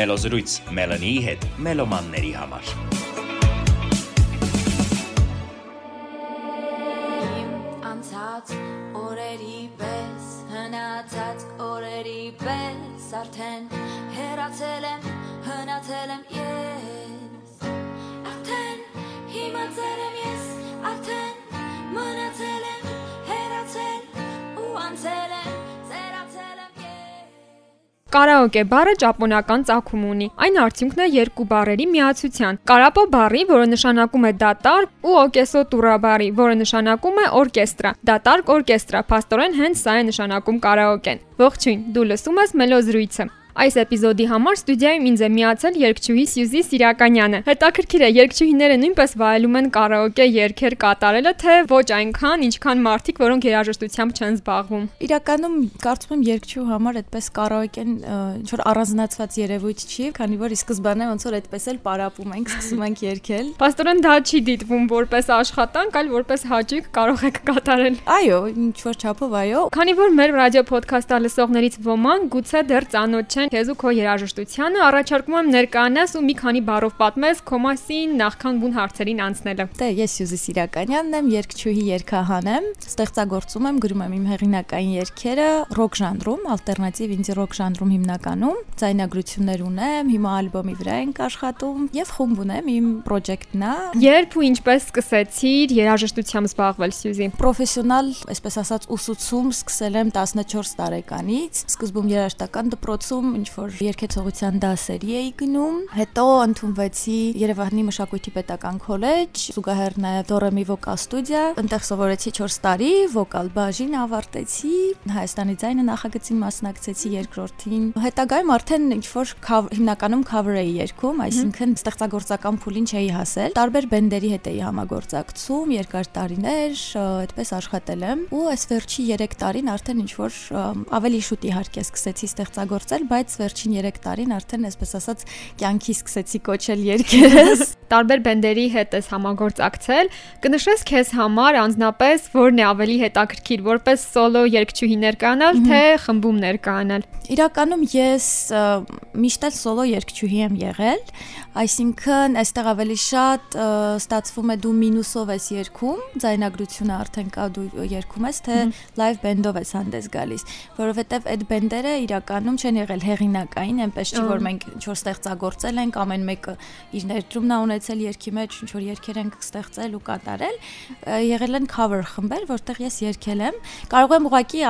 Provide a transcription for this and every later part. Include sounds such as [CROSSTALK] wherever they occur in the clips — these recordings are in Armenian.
Մելոզրույց Մելանիի հետ մելոմանների համար։ անցած օրերի պես հնացած օրերի պես արդեն հեռացել եմ հնացել եմ Կարաոկե բառը ճապոնական ծագում ունի։ Այն արդյունքն է երկու բառերի միացության։ Կարապո բառի, որը նշանակում է դատարկ, ու օկեսո տուրա բառի, որը նշանակում է օրկեստրա։ Դատարկ օրկեստրա, փաստորեն հենց սա է նշանակում կարաոկեն։ Ողջույն, դու լսում ես Մելոզրույցը։ Այս էպիզոդի համար ստուդիայում ինձ է միացել երգչուհի Սյուզի Սիրականյանը։ Հետաքրքիր է, երգչուհիները նույնպես վայելում են կարաոկե երգեր կատարելը, թե ոչ այնքան, ինչքան մարդիկ, որոնք երաժշտությամբ չեն զբաղվում։ Իրականում կարծում եմ երգչու համար այդպես կարաոկեն ինչ որ առանձնացված երևույթ չի, քանի որ ի սկզբանե ոնց որ այդպես էլ պարապում ենք, սկսում ենք երգել։ Պաստորեն դա չի դիտվում որպես աշխատանք, այլ որպես հաճույք կարող եք կատարել։ Այո, ինչ որ չափով այո։ Քանի որ մեր ռադիո ոդքասթը լսողներից ոմանք գուցե դեռ ծանոթ չեն քեզ ու քո երաժշտությանը, առաջարկում եմ ներկայանաս ու մի քանի բառով պատմես քո մասին նախքան բուն հարցերին անցնելը։ Դե ես Սյուզի Սիրականյանն եմ, երգչուհի, երգահան եմ, ստեղծագործում եմ, գրում եմ իմ հեղինակային երգերը ռոք ժանրում, ալտերնատիվ ինդի ռոք ժանրում հիմնականում, ձայնագրություններ ունեմ, հիմա ալբոմի վրա ենք աշխատում եւ խումբ ունեմ, իմ պրոջեկտն է։ Երբ ու ինչպես սկսեցիր երաժշտությամբ զբաղվել Սյուզի։ Պրոֆեսիոնալ, այսպես ասած, ուսուցում սկսել եմ 14 տարեկանից։ Սկզբում երաժշտական դպրոցում ինչ որ երգեցողության դասերի էի գնում, հետո ընդունվեցի Երևանի մշակույթի պետական քոլեջ, զուգահեռն է Դորեմի վոկալ ստուդիա, այնտեղ սովորեցի 4 տարի, վոկալ բաժին ավարտեցի, Հայաստանի ձայնը նախագծին մասնակցեցի երկրորդին։ Հետագայում արդեն ինչ որ հիմնականում cover էի երգում, այսինքն ստեղծագործական փուլին չէի հասել։ Տարբեր բենդերի հետ էի համագործակցում երկար տարիներ, այդպես աշխատել եմ ու այս վերջի 3 տարին արդեն ինչ որ ավելի շուտ իհարկե սկսեցի ստեղծագործել, բայց վերջին 3 տարին արդեն այսպես ասած կյանքի սկսեցի կոչել երկերս։ [LAUGHS] Տարբեր բենդերի հետ ես համագործակցել, կնշես քեզ համար անznապես որն է ավելի հետաքրքիր, որպես սոլո երգչուհի ներկանալ, թե խմբում ներկանալ։ Իրականում ես միշտ էլ սոլո երգչուհի եմ եղել, այսինքն այստեղ ավելի շատ ստացվում է դու մինուսով ես երգում, ձայնագրությունը արդեն կա դու երգում ես, թե լայվ բենդով ես հանդես գալիս, որովհետև այդ բենդերը իրականում չեն եղել հեղինակային, այնպես չի որ մենք ինչ որ ստեղծագործել ենք, ամեն մեկը իր ներդրումն ա ունեցել երգի մեջ, ինչ որ երգեր ենք ստեղծել ու կատարել, եղել են cover խմբեր, որտեղ ես երգել եմ։ Կարող եմ ուղղակի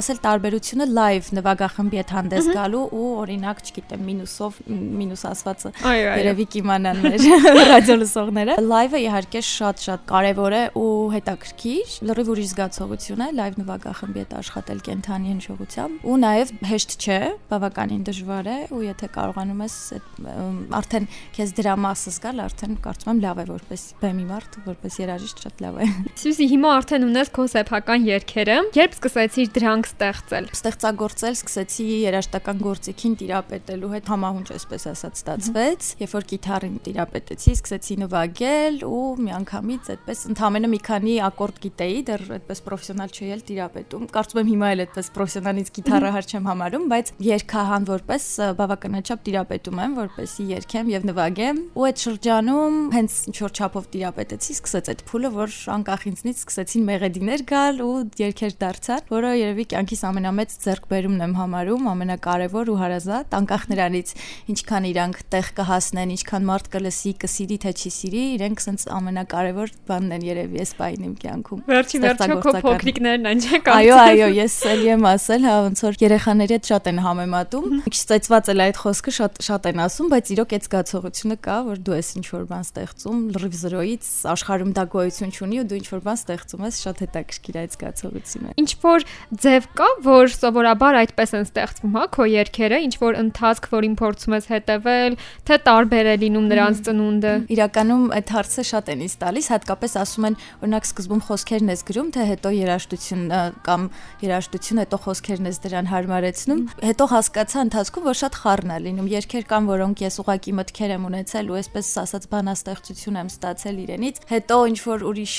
ասել տարբերությունը live նվագախմբի հետ հանդես գալու ու օրինակ, չգիտեմ, մինուսով մինուս ասվածը երևի կիմանան մեր [LAUGHS] ռադիո լսողները։ Live-ը իհարկե շատ-շատ կարևոր է ու հետաքրքիր, լրիվ ուրիշ զգացողություն է live նվագախմբի հետ աշխատել կենթանի հնչողությամբ ու նաև հեշտ չէ, բավականին դժվար է ու եթե կարողանում ես արդեն քեզ դրա մասը զգալ, արդեն կարծում եմ լավ է որպես բեմի մարդ, որպես երաժիշտ շատ լավ է։ [LAUGHS] Սյուզի հիմա արդեն ունես քո սեփական երգերը, երբ սկսեցիր դրանք ստեղծել։ Ստեղծագործել սկսեցի երաժշտական գործիքին տիրապետելու հետ համահունչ այսպես ասած ստացվեց, երբ որ գիտարին տիրապետեցի, սկսեցի նվագել ու միանգամից այդպես ընդամենը մի քանի ակորդ գիտեի, դեռ այդպես պրոֆեսիոնալ չէի էլ տիրապետում։ Կարծում եմ հիմա էլ այդպես պրոֆեսիոնալից գիտարը հարց չեմ համարում, բայց երկհան որպես բավականաչափ տիրապետում եմ, որպեսի երգեմ եւ նվագեմ։ Ու այդ շրջանում հենց ինչ որ չափով տիրապետեցի, սկսեց այդ փուլը, որ անկախ ինձնից սկսեցին մեղեդիներ գալ ու երգեր դարձան, որը երևի կյանքիս ամենամեծ ձեռքբերումն եմ համարում, ամենակարևոր ու հարազատ, անկախ նրանից ինչքան իրանք տեղ կհասնեն, ինչքան մարդ կլսի, կսիրի թե չի սիրի, իրենք սենց ամենակարևոր բանն են երևի այս բային իմ կյանքում։ Վերջի վերջո քո փոքրիկներն են, չէ՞ Այո, այո, ես էլի եմ ասել, հա ոնց որ երեխաների հետ շատ են համեմատում։ Ինչ ծեծված էլ այդ խոսքը շատ շատ են ասում, բայց իրոք այդ զգացողությունը կա, որ դու ես ինչ որ բան ստեղծում, լրիվ զրոյից աշխարհում դա գոյություն չունի ու դու ինչ որ բան ստեղծում ես, շատ հետաքրքիր այդ զգացողությունը։ Ինչ որ ձև կա, որ սովորաբար այդպես են ստեղծվում, հա, քո երգերը, ինչ որ ընթացք, որին փորձում ես հետևել, թե տարբեր է լինում նրանց ծնունդը։ Իրականում այդ հարցը շատ են ինձ տալիս, հատկապես ասում են, օրինակ սկզբում խոսքերն ես գրում, թե հետո երաժշտություն կամ երաժշտություն հետո խոսքերն ես դրան հարմարեցնում։ Հետո հասկ հասկացա ընթացքում, որ շատ խառն է լինում։ Երկեր կան, որոնք ես ուղակի մտքեր եմ ունեցել ու այսպես ասած բանաստեղծություն եմ ստացել իրենից։ Հետո ինչ որ ուրիշ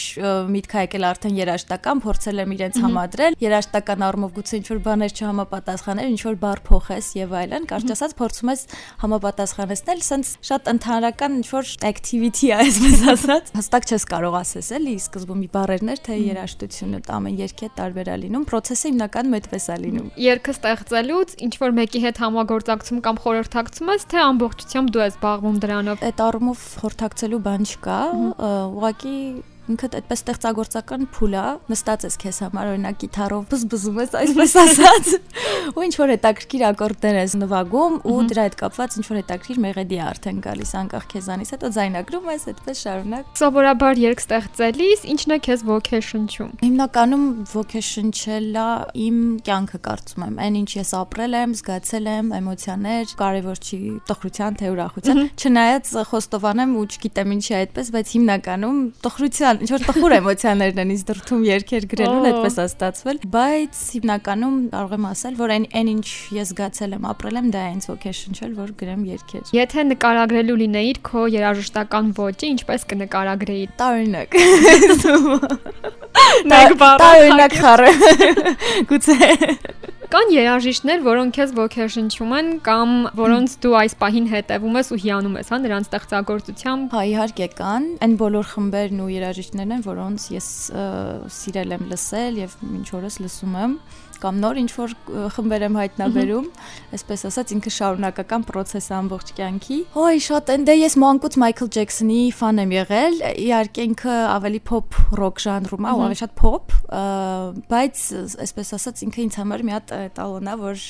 միտք ա եկել արդեն երաշտական, փորձել եմ իրենց համադրել։ Երաշտական առումով գուցե ինչ որ բաներ չհամապատասխանել, ինչ որ բառ փոխես եւ այլն, կարճ ասած փորձում ես համապատասխանեցնել, սենց շատ ընդհանրական ինչ որ activity է, այսպես ասած։ Հստակ չես կարող ասես, էլի սկզբում մի բառերներ, թե երաշտությունը ամեն երկի է տարբեր է լինում, process-ը հիմնականում այդպես է լինում։ Երկը ստեղծելուց ինչ որ մեկի հետ համագործակցում կամ խորհրդակցում ես, թե ամբողջությամբ դու ես զբաղվում դրանով։ Այդ առումով խորհրդակցելու բան չկա, ուղղակի ինքդ այդպես ստեղծագործական փուլ է, նստած ես քեզ համար օրինակ գիտարով բզբզում ես, այսպես ասած, ու ինչ որ հետաքրքիր ակորդներ ես նվագում ու դրա հետ կապված ինչ որ հետաքրքիր մեղեդի արդեն գալիս անկախ քեզանից, հետո ձայնագրում ես այդպես շարունակ։ Սովորաբար երգ ստեղծելիս ինչն է քեզ ոգեշնչում։ Հիմնականում ոգեշնչելա իմ կյանքը կարծում եմ, այն ինչ ես ապրել եմ, զգացել եմ, էմոցիաներ, կարևոր չի տխրության թե ուրախության, չնայած խոստովանեմ ու չգիտեմ ինչի այդպես, բայց հիմնականում տխրության էմոցիան, ինչ որ տխուր էմոցիաներն են ինձ դրթում երկեր գրելուն, այդպես է ստացվել, բայց հիմնականում կարող եմ ասել, որ այն այն ինչ ես զգացել եմ, ապրել եմ, դա է ինձ ոգեշնչել, որ գրեմ երկեր։ Եթե նկարագրելու լինեիր քո երաժշտական ոճը, ինչպես կնկարագրեիր։ Տարօրինակ։ [LAUGHS] Մեկ բառ։ Տարօրինակ խառը։ Գուցե Կան երաժիշտներ, որոնք քեզ ոգեշնչում են կամ որոնց [CLEARS THROAT] դու այս պահին հետևում ես ու հիանում ես, հա, նրանց ստեղծագործությամբ։ Հա, իհարկե կան։ Այն բոլոր խմբերն ու երաժիշտներն են, որոնց ես սիրել եմ լսել եւ ինչ օրս լսում եմ կամ նոր ինչ որ խմբեր եմ հայտնաբերում, այսպես ասած ինքը շարունակական process ամբողջ կյանքի։ Ոյ, շատ են դե ես մանկուց Մայքլ Ջեքսոնի ֆան եմ եղել, իհարկե ինքը ավելի pop rock ժանրում է, ու ավելի շատ pop, բայց այսպես ասած ինքը ինձ համար մի հատ տալոնա, որ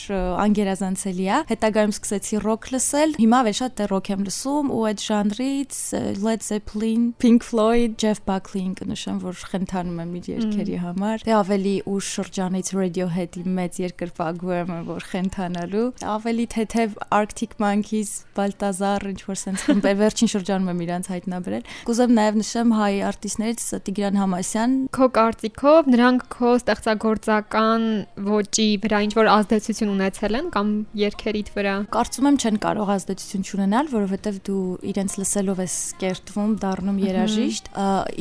անգերազանցելի է։ Հետագայում սկսեցի rock լսել, հիմա ավելի շատ դե rock եմ լսում ու այդ ժանրից Led Zeppelin, Pink Floyd, Jeff Buckley-ին կնշեմ, որ խնդանում եմ իր երգերի համար։ Դե ավելի ուշ շրջանից Radiohead հետ իմ մեծ երկրպագու եմ որ խենթանալու ավելի թեթև Arctic Monkeys Baltazar ինչ որ sense խմբեր [LAUGHS] վերջին շրջանում եմ իրանց հայտնաբերել կուզեմ նաև նշեմ հայ արտիստներից Տիգրան Համասյան քո կարծիքով նրանք քո ստեղծագործական ոճի վրա ինչ որ ազդեցություն ունեցել են կամ երգերիդ վրա կարծում եմ չեն կարող ազդեցություն չունենալ որովհետև դու իրենց լսելով ես կերտվում դառնում երաժիշտ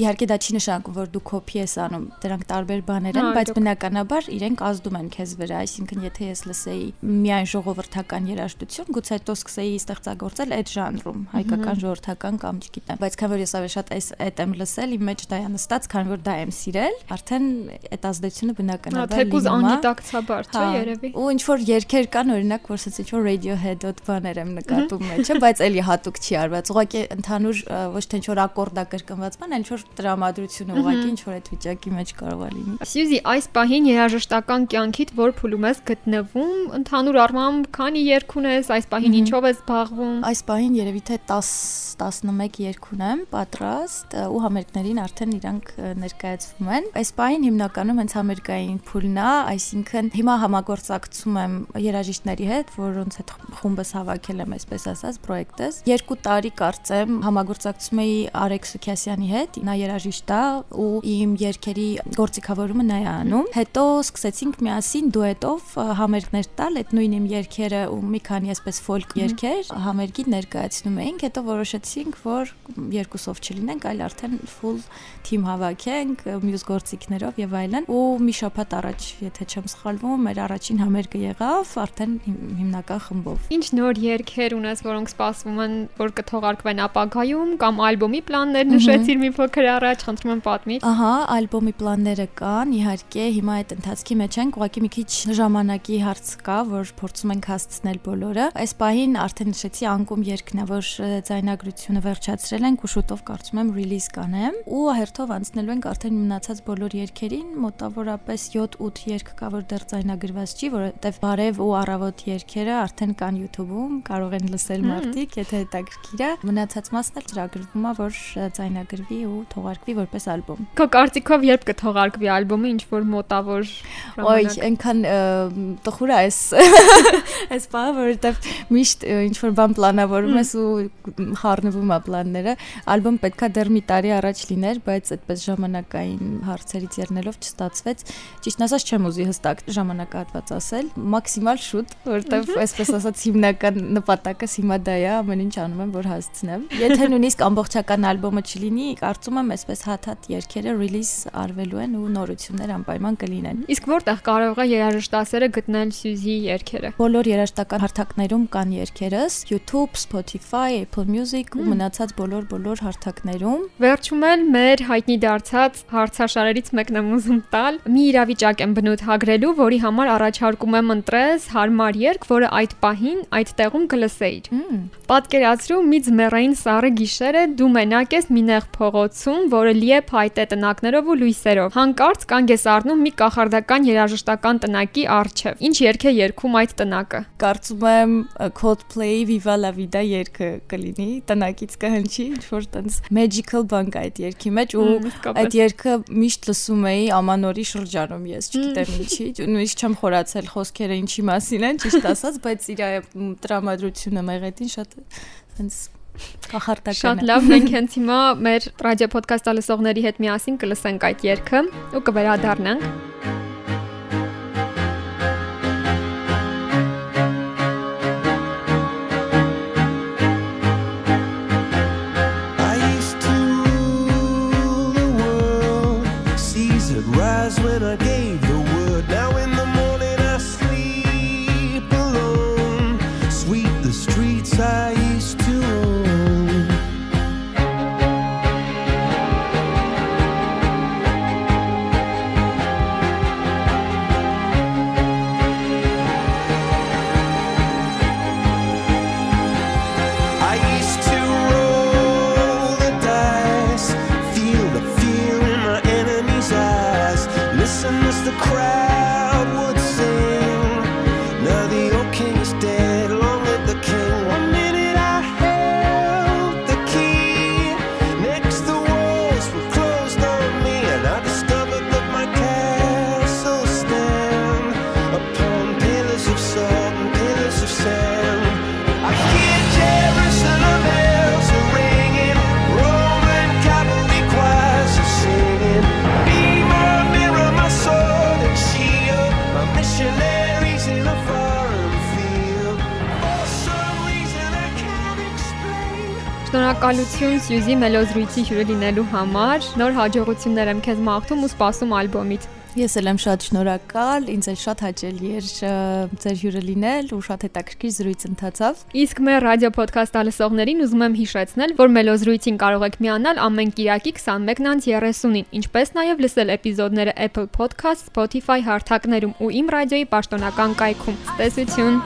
իհարկե դա չի նշանակում որ դու կոպի ես անում դրանք տարբեր բաներ են բայց բնականաբար իրենք ազդ ազդում են քեզ վրա, այսինքն եթե ես լսեի միայն ժողովրդական երաժշտություն, գուցե հետո սկսեի ստեղծագործել այդ ժանրում, հայկական ժողովրդական կամ չգիտեմ, բայց քան որ ես ավելի շատ այս այդ եմ լսել, իմ մեջ դա է նստած, քան որ դա եմ սիրել, արդեն այդ ազդեցությունը բնականաբար լինում է։ Թեկուզ անգիտակցաբար, չէ՞ հա, երևի։ Ու ինչ որ երգեր կան, օրինակ, որ ասած ինչ որ Radiohead-ոտ բաներ եմ նկատում մեջը, բայց էլի հատուկ չի արված։ Ուղղակի ընդհանուր ոչ թե ինչ որ ակորդա կրկնված բան, այլ ինչ որ տրամադրությունը ուղղակի ինչ որ այդ վիճակի մեջ կարող է լինի։ Սյուզի, այս պահին երաժշտական կյանքիդ որ փուլում ես գտնվում, ընդհանուր առմամբ քանի երգ ունես, այս պահին ինչով ես զբաղվում։ Այս պահին երևի թե 10 11 երգ ունեմ պատրաստ ու համերգներին արդեն իրանք ներկայացվում են։ Այս պահին հիմնականում հենց համերգային փուլն է, այսինքն հիմա համագործակցում եմ երաժիշտների հետ, որոնց հետ խումբս հավաքել եմ, այսպես ասած, պրոյեկտս։ Երկու տարի կարծեմ համագործակցում էի Արեկ Սուքյասյանի հետ, նա երաժիշտ է ու իմ երգերի գործիքավորումը նա է անում։ Հետո սկսեցինք միասին դուետով համերգներ տալ, այդ նույն իմ երգերը ու մի քանի այսպես ֆոլկ երգեր համերգի ներկայացնում էինք, հետո որոշեցինք, որ երկուսով չլինենք, այլ արդեն full թիմ հավաքենք մյուս գործիքներով եւ այլն։ Ու մի շաբաթ առաջ, եթե չեմ սխալվում, մեր առաջին համերգը եղավ արդեն հիմնական խմբով։ Ինչ նոր երգեր ունես, որոնք սպասվում են, որ կթողարկվեն ապագայում կամ ալբոմի պլաններ նշեցիր մի փոքր առաջ, խնդրում եմ պատմիր։ Ահա, ալբոմի պլանները կան, իհարկե, հիմա այդ ընթացքի մեջ ենք, ուղղակի մի քիչ ժամանակի հարց կա, որ փորձում ենք հասցնել բոլորը։ Այս պահին արդեն նշեցի անկում երկն է, որ ձայնագրությունը վերջացրել ենք ու շուտով կարծում եմ ռիլիզ կանեմ ու հերթով անցնելու ենք արդեն մնացած բոլոր երգերին, մոտավորապես 7-8 երգ կա, որ դեռ ձայնագրված չի, որովհետև բարև ու առավոտ երգերը արդեն կան YouTube-ում, կարող են լսել մարդիկ, եթե հետաքրքիր է։ Մնացած մասն էլ ծրագրվում է, որ ձայնագրվի ու թողարկվի որպես ալբոմ։ Քո կարծիքով երբ կթողարկվի ալբոմը, ինչ որ մոտավոր ժամանակ։ այնքան տխուր է այս [LAUGHS] այս բանը, որովհետև միշտ ինչ որ բան պլանավորում ես ու խառնվում է պլանները։ Ալբոմ պետքա դեռ մի տարի առաջ լիներ, բայց այդպես ժամանակային հարցերից ելնելով չստացվեց։ Ճիշտ ասած չեմ ուզի հստակ ժամանակահատված ասել, մաքսիմալ շուտ, որովհետև այսպես ասած հիմնական նպատակս հիմա դա է, ամեն ինչ անում եմ, որ հասցնեմ։ Եթե նույնիսկ ամբողջական ալբոմը չլինի, կարծում եմ այսպես հատ-հատ երգերը release արվելու են ու նորություններ անպայման կլինեն։ Իսկ որտեղ կարող է երաժշտասերը գտնել Սյուզի երգերը։ Բոլոր երաժշտական հարթակներում կան երգերս՝ YouTube, Spotify, Apple Music ու մնացած բոլոր-բոլոր հարթակներում։ Վերջում էլ մեր հայտնի դարձած հարցաշարերից մեկն եմ ուզում տալ։ Մի իրավիճակ եմ բնութ հագրելու, որի համար առաջարկում եմ ընտրես հարմար երգ, որը այդ պահին այդ տեղում կլսեիր։ Պատկերացրու մի ձմեռային սառը գիշերը դու մենակ ես մի նեղ փողոցում, որը լի է փայտե տնակներով ու լույսերով։ Հանկարծ կանգ ես առնում մի կախարդական երաժշտական տնակի առջև։ Ինչ երգ է երգում այդ տնակը։ Կարծում եմ Coldplay Viva la Vida երգը կլինի, տնակից կհնչի, ինչ որ տենց magical բան կա այդ երգի մեջ ու այդ երգը միշտ լսում էի ամանորի շրջանում ես, չգիտեմ ինչի, նույնիսկ չեմ խորացել խոսքերը ինչի մասին են, ճիշտ ասած, բայց իր տրամադրությունը մեղեդին շատ տենց կախարտական Շատ լավ, մենք հենց հիմա մեր ռադիո ոդքասթ լսողների հետ միասին կլսենք այդ երգը ու կվերադառնանք։ Շնորհակալություն Սյուզի մելոզրույցի հյուրը լինելու համար։ Նոր հաջողություններ եմ քեզ մաղթում ու սպասում ալբոմից։ Ես էլ եմ շատ շնորհակալ, ինձ էլ շատ հաճելի էր ձեր հյուրը լինել ու շատ հետաքրքիր զրույց ընթացավ։ Իսկ մեր ռադիո ոդքասթ լսողներին ուզում եմ հիշեցնել, որ մելոզրույցին կարող եք միանալ ամեն Կիրակի 21:30-ին, ինչպես նաև լսել էպիզոդները Apple Podcast, Spotify հարթակներում ու իմ ռադիոյի պաշտոնական կայքում։ Տեսություն։